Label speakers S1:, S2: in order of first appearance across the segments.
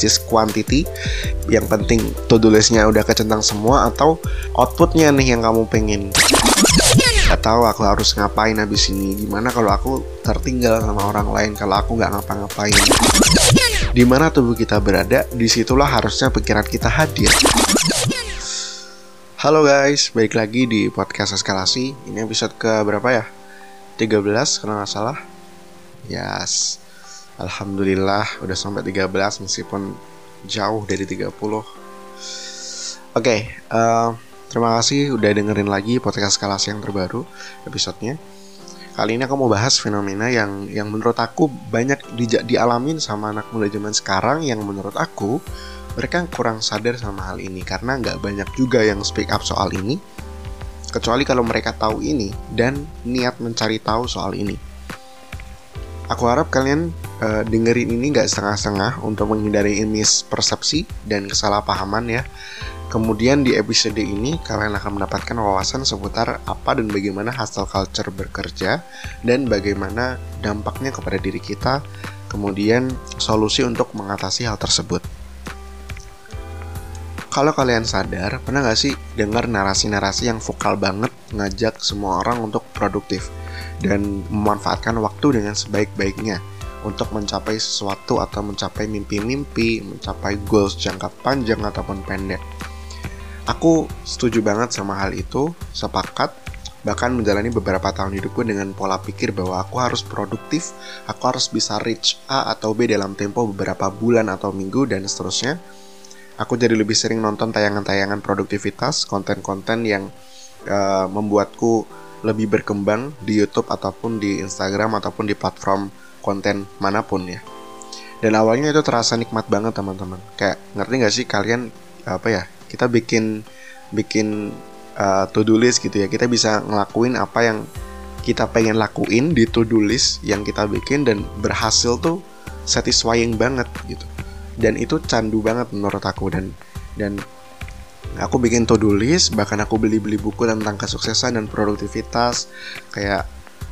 S1: just quantity. Yang penting to do listnya udah kecentang semua atau outputnya nih yang kamu pengen. Gak tahu aku harus ngapain habis ini. Gimana kalau aku tertinggal sama orang lain Kalau aku nggak ngapa-ngapain? Di mana tubuh kita berada Di situlah harusnya pikiran kita hadir. Halo guys, balik lagi di podcast eskalasi. Ini episode ke berapa ya? 13 kalau nggak salah. Yes Alhamdulillah udah sampai 13 meskipun jauh dari 30 Oke, okay, uh, Terima kasih udah dengerin lagi podcast eskalasi yang terbaru episodenya. Kali ini aku mau bahas fenomena yang yang menurut aku banyak di, dialamin sama anak muda zaman sekarang yang menurut aku mereka kurang sadar sama hal ini karena nggak banyak juga yang speak up soal ini kecuali kalau mereka tahu ini dan niat mencari tahu soal ini. Aku harap kalian uh, dengerin ini nggak setengah-setengah untuk menghindari mispersepsi dan kesalahpahaman ya Kemudian di episode ini kalian akan mendapatkan wawasan seputar apa dan bagaimana hustle culture bekerja dan bagaimana dampaknya kepada diri kita, kemudian solusi untuk mengatasi hal tersebut. Kalau kalian sadar, pernah gak sih dengar narasi-narasi yang vokal banget ngajak semua orang untuk produktif dan memanfaatkan waktu dengan sebaik-baiknya untuk mencapai sesuatu atau mencapai mimpi-mimpi, mencapai goals jangka panjang ataupun pendek. Aku setuju banget sama hal itu, sepakat, bahkan menjalani beberapa tahun hidupku dengan pola pikir bahwa aku harus produktif, aku harus bisa reach A atau B dalam tempo beberapa bulan atau minggu dan seterusnya. Aku jadi lebih sering nonton tayangan-tayangan produktivitas, konten-konten yang uh, membuatku lebih berkembang di YouTube ataupun di Instagram ataupun di platform konten mana pun ya. Dan awalnya itu terasa nikmat banget teman-teman. Kayak ngerti gak sih kalian apa ya kita bikin bikin uh, to do list gitu ya kita bisa ngelakuin apa yang kita pengen lakuin di to do list yang kita bikin dan berhasil tuh satisfying banget gitu dan itu candu banget menurut aku dan dan aku bikin to do list bahkan aku beli-beli buku tentang kesuksesan dan produktivitas kayak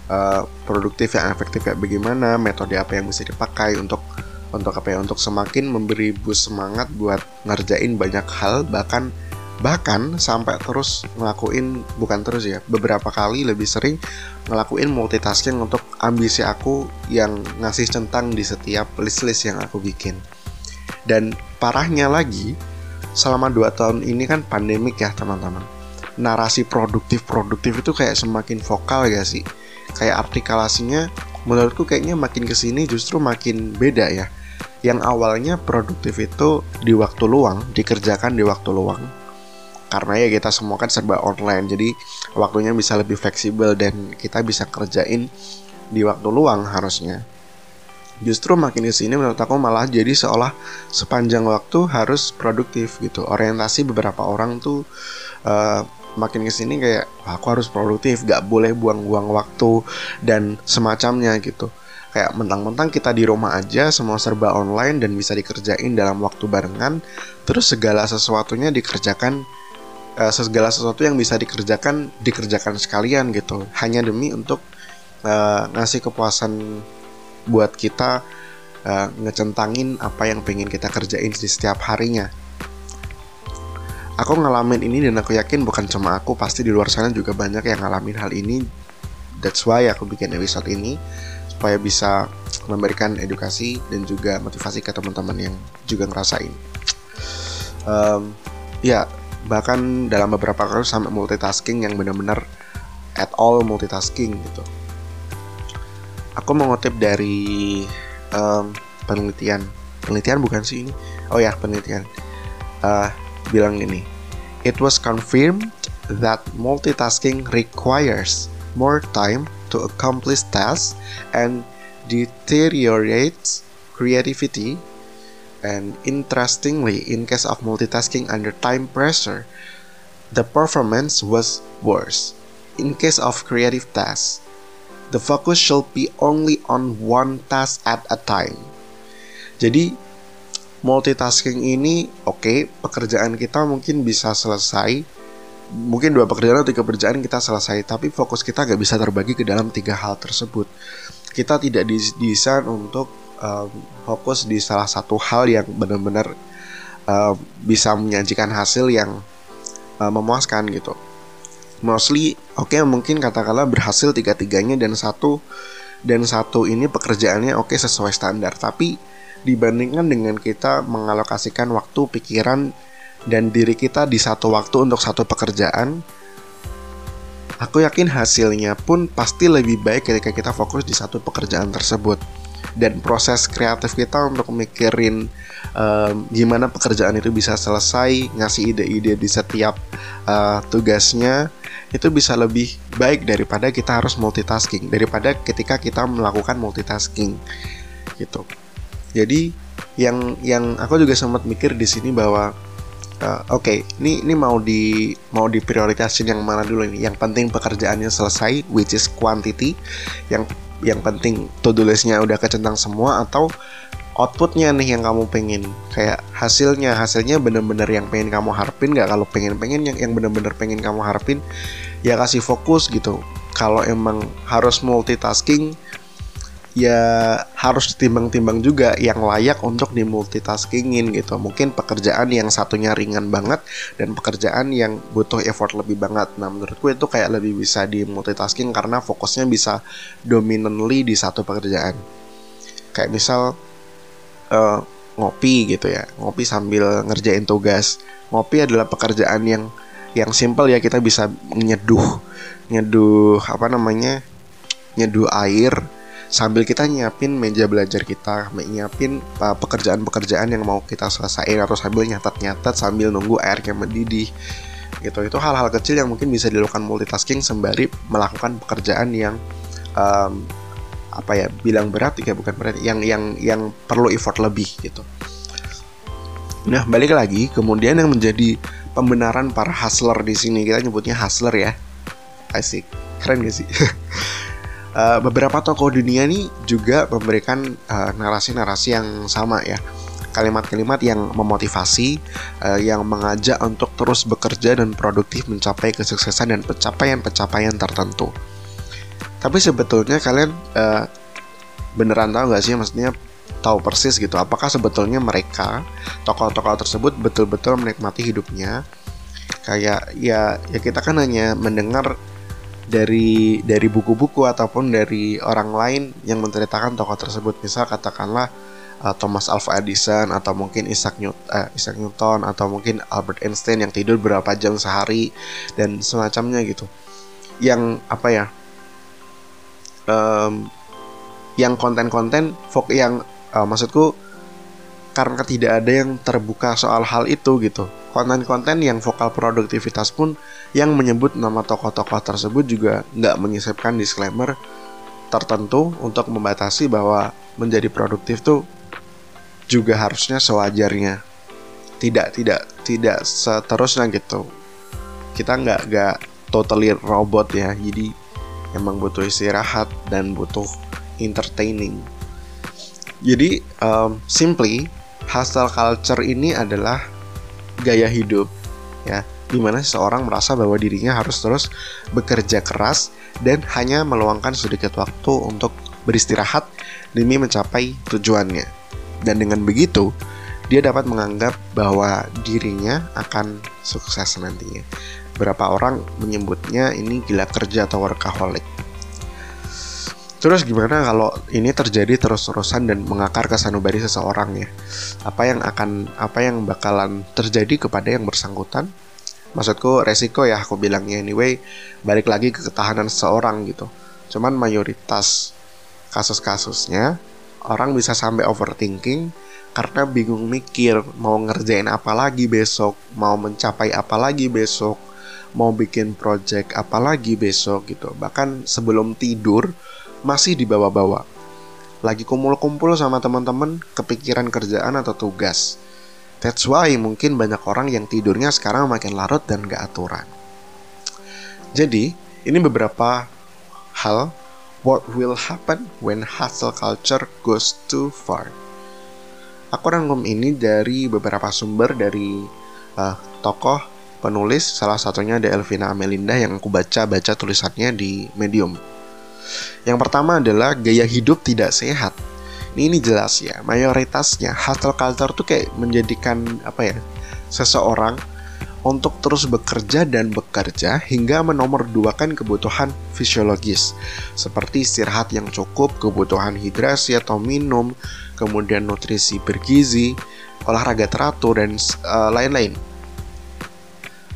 S1: uh, produktif yang efektif kayak bagaimana metode apa yang bisa dipakai untuk untuk apa ya untuk semakin memberi boost semangat buat ngerjain banyak hal bahkan bahkan sampai terus ngelakuin bukan terus ya beberapa kali lebih sering ngelakuin multitasking untuk ambisi aku yang ngasih centang di setiap list-list yang aku bikin. Dan parahnya lagi selama 2 tahun ini kan pandemik ya teman-teman. Narasi produktif produktif itu kayak semakin vokal ya sih kayak artikulasinya menurutku kayaknya makin ke sini justru makin beda ya. Yang awalnya produktif itu di waktu luang dikerjakan di waktu luang. Karena ya kita semua kan serba online jadi waktunya bisa lebih fleksibel dan kita bisa kerjain di waktu luang harusnya. Justru makin di sini menurut aku malah jadi seolah sepanjang waktu harus produktif gitu. Orientasi beberapa orang tuh uh, makin ke sini kayak aku harus produktif gak boleh buang-buang waktu dan semacamnya gitu. Kayak mentang-mentang kita di rumah aja semua serba online dan bisa dikerjain dalam waktu barengan terus segala sesuatunya dikerjakan uh, segala sesuatu yang bisa dikerjakan dikerjakan sekalian gitu. Hanya demi untuk uh, ngasih kepuasan buat kita uh, ngecentangin apa yang pengen kita kerjain di setiap harinya aku ngalamin ini dan aku yakin bukan cuma aku pasti di luar sana juga banyak yang ngalamin hal ini that's why aku bikin episode ini supaya bisa memberikan edukasi dan juga motivasi ke teman-teman yang juga ngerasain. Um, ya bahkan dalam beberapa kali sampai multitasking yang benar-benar at all multitasking gitu. Aku mengutip dari um, penelitian, penelitian bukan sih ini? Oh ya penelitian uh, bilang. It was confirmed that multitasking requires more time to accomplish tasks and deteriorates creativity. And interestingly, in case of multitasking under time pressure, the performance was worse. In case of creative tasks, the focus should be only on one task at a time. Jadi multitasking ini oke okay, pekerjaan kita mungkin bisa selesai. Mungkin dua pekerjaan atau tiga pekerjaan kita selesai tapi fokus kita gak bisa terbagi ke dalam tiga hal tersebut. Kita tidak didesain untuk um, fokus di salah satu hal yang benar-benar uh, bisa menyajikan hasil yang uh, memuaskan gitu. Mostly oke okay, mungkin katakanlah berhasil tiga-tiganya dan satu dan satu ini pekerjaannya oke okay, sesuai standar. Tapi dibandingkan dengan kita mengalokasikan waktu pikiran dan diri kita di satu waktu untuk satu pekerjaan aku yakin hasilnya pun pasti lebih baik ketika kita fokus di satu pekerjaan tersebut. Dan proses kreatif kita untuk mikirin um, gimana pekerjaan itu bisa selesai ngasih ide-ide di setiap uh, tugasnya itu bisa lebih baik daripada kita harus multitasking daripada ketika kita melakukan multitasking gitu jadi yang yang aku juga sempat mikir di sini bahwa uh, oke okay, ini ini mau di mau diprioritasin yang mana dulu ini. Yang penting pekerjaannya selesai which is quantity. Yang yang penting to do listnya udah kecentang semua atau outputnya nih yang kamu pengen. Kayak hasilnya hasilnya bener-bener yang pengen kamu harapin. Nggak kalau pengen-pengen yang yang bener-bener pengen kamu harapin ya kasih fokus gitu. Kalau emang harus multitasking ya harus ditimbang-timbang juga yang layak untuk dimultitaskingin gitu. Mungkin pekerjaan yang satunya ringan banget dan pekerjaan yang butuh effort lebih banget. Nah, menurutku itu kayak lebih bisa dimultitasking karena fokusnya bisa dominantly di satu pekerjaan. Kayak misal uh, ngopi gitu ya, ngopi sambil ngerjain tugas. Ngopi adalah pekerjaan yang yang simple ya kita bisa nyeduh nyeduh apa namanya nyeduh air sambil kita nyiapin meja belajar kita, nyiapin uh, pekerjaan-pekerjaan yang mau kita selesaiin atau sambil nyatat-nyatat sambil nunggu airnya mendidih. Gitu. Itu hal-hal kecil yang mungkin bisa dilakukan multitasking sembari melakukan pekerjaan yang um, apa ya bilang berat ya bukan berat yang yang yang perlu effort lebih gitu. Nah balik lagi kemudian yang menjadi pembenaran para hustler di sini kita nyebutnya hustler ya asik keren gak sih uh, beberapa tokoh dunia ini juga memberikan eh, narasi-narasi uh, yang sama ya kalimat-kalimat yang memotivasi, uh, yang mengajak untuk terus bekerja dan produktif mencapai kesuksesan dan pencapaian-pencapaian tertentu. Tapi sebetulnya kalian uh, beneran tahu gak sih, maksudnya tahu persis gitu, apakah sebetulnya mereka tokoh-tokoh tersebut betul-betul menikmati hidupnya? Kayak ya, ya kita kan hanya mendengar dari dari buku-buku ataupun dari orang lain yang menceritakan tokoh tersebut. Misal katakanlah uh, Thomas Alva Edison atau mungkin Isaac Newton, uh, Isaac Newton atau mungkin Albert Einstein yang tidur berapa jam sehari dan semacamnya gitu. Yang apa ya um, yang konten-konten yang uh, maksudku karena tidak ada yang terbuka soal hal itu gitu konten-konten yang vokal produktivitas pun yang menyebut nama tokoh-tokoh tersebut juga nggak menyisipkan disclaimer tertentu untuk membatasi bahwa menjadi produktif tuh juga harusnya sewajarnya. Tidak tidak tidak seterusnya gitu. Kita nggak nggak totally robot ya. Jadi emang butuh istirahat dan butuh entertaining. Jadi um, simply hustle culture ini adalah gaya hidup ya di mana seseorang merasa bahwa dirinya harus terus bekerja keras dan hanya meluangkan sedikit waktu untuk beristirahat demi mencapai tujuannya. Dan dengan begitu, dia dapat menganggap bahwa dirinya akan sukses nantinya. Berapa orang menyebutnya ini gila kerja atau workaholic. Terus gimana kalau ini terjadi terus-terusan dan mengakar ke sanubari seseorang ya? Apa yang akan apa yang bakalan terjadi kepada yang bersangkutan? Maksudku resiko ya aku bilangnya anyway, balik lagi ke ketahanan seseorang gitu. Cuman mayoritas kasus-kasusnya orang bisa sampai overthinking karena bingung mikir mau ngerjain apa lagi besok, mau mencapai apa lagi besok, mau bikin project apa lagi besok gitu. Bahkan sebelum tidur masih dibawa-bawa. Lagi kumpul-kumpul sama teman-teman, kepikiran kerjaan atau tugas. That's why mungkin banyak orang yang tidurnya sekarang makin larut dan gak aturan. Jadi, ini beberapa hal what will happen when hustle culture goes too far. Aku rangkum ini dari beberapa sumber dari uh, tokoh penulis, salah satunya ada Elvina Amelinda yang aku baca-baca tulisannya di Medium. Yang pertama adalah gaya hidup tidak sehat. Ini, ini jelas ya, mayoritasnya hustle culture tuh kayak menjadikan apa ya seseorang untuk terus bekerja dan bekerja hingga menomorduakan kebutuhan fisiologis seperti istirahat yang cukup, kebutuhan hidrasi atau minum, kemudian nutrisi bergizi, olahraga teratur dan uh, lain-lain.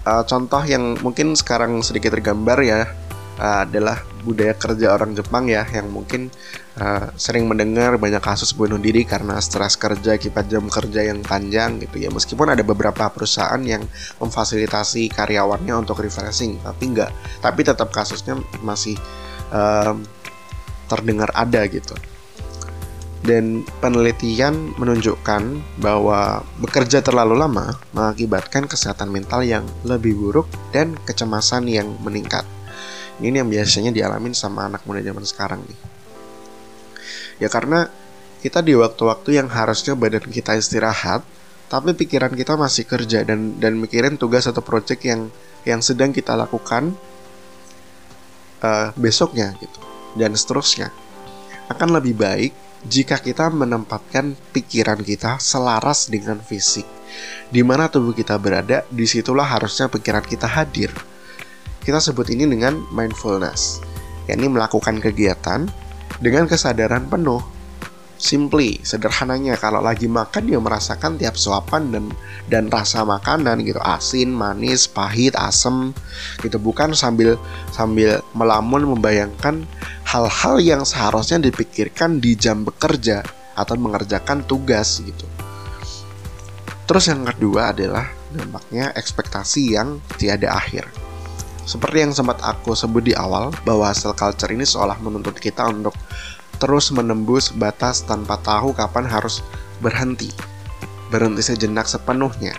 S1: Uh, contoh yang mungkin sekarang sedikit tergambar ya uh, adalah budaya kerja orang Jepang ya yang mungkin uh, sering mendengar banyak kasus bunuh diri karena stres kerja akibat jam kerja yang panjang gitu ya meskipun ada beberapa perusahaan yang memfasilitasi karyawannya untuk refreshing tapi enggak tapi tetap kasusnya masih um, terdengar ada gitu dan penelitian menunjukkan bahwa bekerja terlalu lama mengakibatkan kesehatan mental yang lebih buruk dan kecemasan yang meningkat. Ini yang biasanya dialamin sama anak muda zaman sekarang nih. Ya karena kita di waktu-waktu yang harusnya badan kita istirahat, tapi pikiran kita masih kerja dan dan mikirin tugas atau project yang yang sedang kita lakukan uh, besoknya gitu dan seterusnya. Akan lebih baik jika kita menempatkan pikiran kita selaras dengan fisik. Di mana tubuh kita berada, di situlah harusnya pikiran kita hadir. Kita sebut ini dengan mindfulness, yakni melakukan kegiatan dengan kesadaran penuh. Simply, sederhananya kalau lagi makan dia merasakan tiap suapan dan dan rasa makanan gitu, asin, manis, pahit, asem gitu bukan sambil sambil melamun membayangkan hal-hal yang seharusnya dipikirkan di jam bekerja atau mengerjakan tugas gitu. Terus yang kedua adalah dampaknya ekspektasi yang tiada akhir. Seperti yang sempat aku sebut di awal, bahwa hasil culture ini seolah menuntut kita untuk terus menembus batas tanpa tahu kapan harus berhenti. Berhenti sejenak sepenuhnya.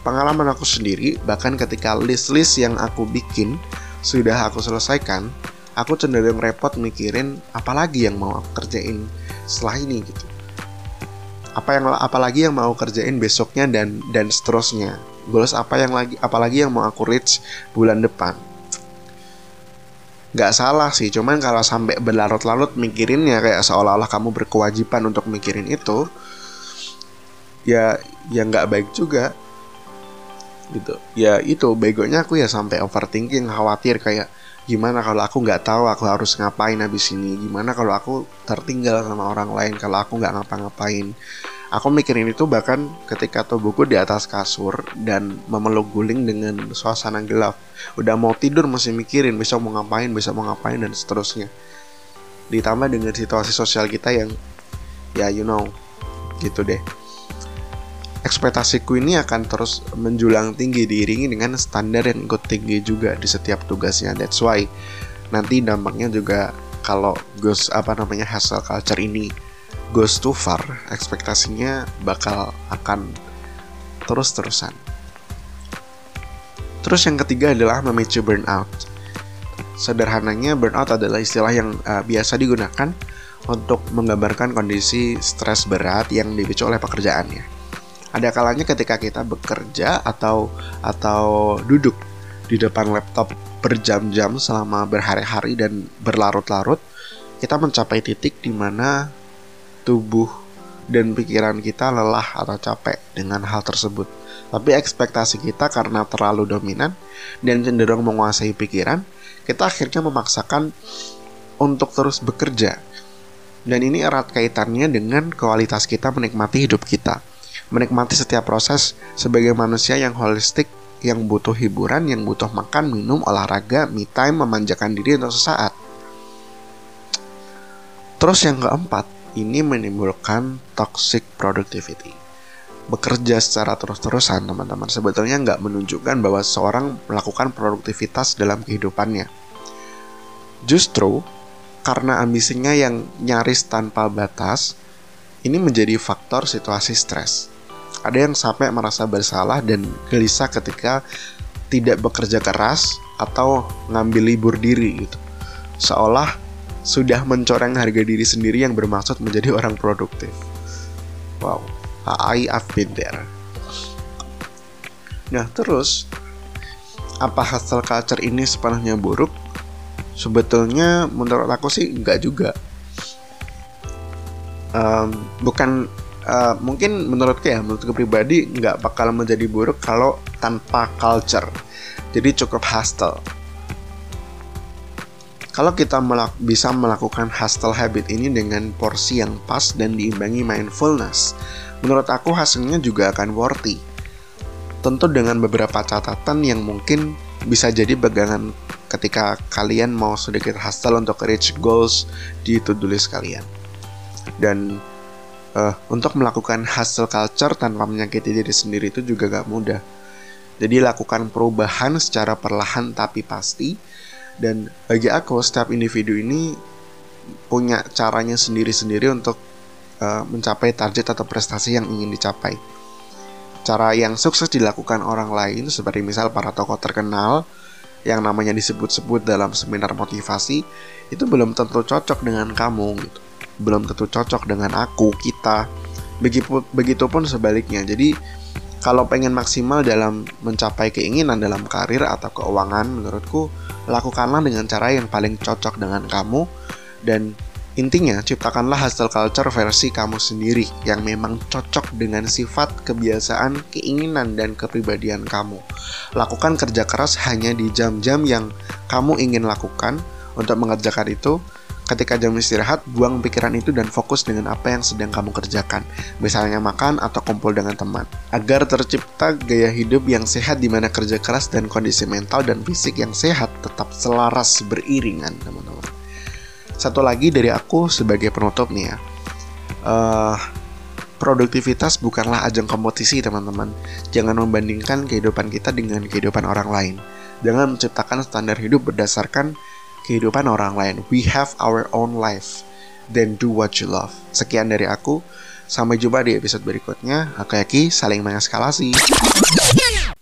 S1: Pengalaman aku sendiri, bahkan ketika list-list yang aku bikin sudah aku selesaikan, aku cenderung repot mikirin apalagi yang mau aku kerjain setelah ini gitu. Apa yang apalagi yang mau kerjain besoknya dan dan seterusnya. Goals apa yang lagi apalagi yang mau aku reach bulan depan. Nggak salah sih cuman kalau sampai berlarut-larut mikirinnya kayak seolah-olah kamu berkewajiban untuk mikirin itu ya ya nggak baik juga. Gitu. Ya itu begonya aku ya sampai overthinking khawatir kayak gimana kalau aku nggak tahu aku harus ngapain habis ini gimana kalau aku tertinggal sama orang lain kalau aku nggak ngapa-ngapain Aku mikirin itu bahkan ketika tubuhku di atas kasur dan memeluk guling dengan suasana gelap. Udah mau tidur masih mikirin besok mau ngapain, besok mau ngapain dan seterusnya. Ditambah dengan situasi sosial kita yang ya you know gitu deh. Ekspektasiku ini akan terus menjulang tinggi diiringi dengan standar yang ikut tinggi juga di setiap tugasnya. That's why nanti dampaknya juga kalau Gus apa namanya hasil culture ini goes too far, ekspektasinya bakal akan terus-terusan. Terus yang ketiga adalah memicu burnout. Sederhananya burnout adalah istilah yang uh, biasa digunakan untuk menggambarkan kondisi stres berat yang dipicu oleh pekerjaannya. Ada kalanya ketika kita bekerja atau atau duduk di depan laptop berjam-jam selama berhari-hari dan berlarut-larut, kita mencapai titik di mana tubuh dan pikiran kita lelah atau capek dengan hal tersebut. Tapi ekspektasi kita karena terlalu dominan dan cenderung menguasai pikiran, kita akhirnya memaksakan untuk terus bekerja. Dan ini erat kaitannya dengan kualitas kita menikmati hidup kita. Menikmati setiap proses sebagai manusia yang holistik, yang butuh hiburan, yang butuh makan, minum, olahraga, me time, memanjakan diri untuk sesaat. Terus yang keempat, ini menimbulkan toxic productivity. Bekerja secara terus-terusan, teman-teman, sebetulnya nggak menunjukkan bahwa seorang melakukan produktivitas dalam kehidupannya. Justru, karena ambisinya yang nyaris tanpa batas, ini menjadi faktor situasi stres. Ada yang sampai merasa bersalah dan gelisah ketika tidak bekerja keras atau ngambil libur diri gitu. Seolah sudah mencoreng harga diri sendiri yang bermaksud menjadi orang produktif. Wow, I have been there. Nah, terus apa hustle culture ini sepenuhnya buruk? Sebetulnya menurut aku sih enggak juga. um, bukan uh, mungkin menurutku ya menurutku pribadi nggak bakal menjadi buruk kalau tanpa culture jadi cukup hustle kalau kita melak bisa melakukan hustle habit ini dengan porsi yang pas dan diimbangi mindfulness, menurut aku hasilnya juga akan worthy. Tentu dengan beberapa catatan yang mungkin bisa jadi pegangan ketika kalian mau sedikit hustle untuk reach goals di to-do list kalian. Dan uh, untuk melakukan hustle culture tanpa menyakiti diri sendiri itu juga gak mudah. Jadi lakukan perubahan secara perlahan tapi pasti. Dan bagi aku setiap individu ini punya caranya sendiri-sendiri untuk uh, mencapai target atau prestasi yang ingin dicapai. Cara yang sukses dilakukan orang lain seperti misal para tokoh terkenal yang namanya disebut-sebut dalam seminar motivasi itu belum tentu cocok dengan kamu gitu belum tentu cocok dengan aku kita. Begitu begitupun sebaliknya. Jadi kalau pengen maksimal dalam mencapai keinginan dalam karir atau keuangan menurutku lakukanlah dengan cara yang paling cocok dengan kamu. Dan intinya ciptakanlah hasil culture versi kamu sendiri yang memang cocok dengan sifat, kebiasaan, keinginan dan kepribadian kamu. Lakukan kerja keras hanya di jam-jam yang kamu ingin lakukan. Untuk mengerjakan itu Ketika jam istirahat, buang pikiran itu dan fokus dengan apa yang sedang kamu kerjakan, misalnya makan atau kumpul dengan teman, agar tercipta gaya hidup yang sehat di mana kerja keras dan kondisi mental dan fisik yang sehat tetap selaras beriringan, teman-teman. Satu lagi dari aku sebagai penutup nih ya, uh, produktivitas bukanlah ajang kompetisi teman-teman. Jangan membandingkan kehidupan kita dengan kehidupan orang lain. Jangan menciptakan standar hidup berdasarkan kehidupan orang lain. We have our own life. Then do what you love. Sekian dari aku. Sampai jumpa di episode berikutnya. Aku Yaki, saling mengeskalasi.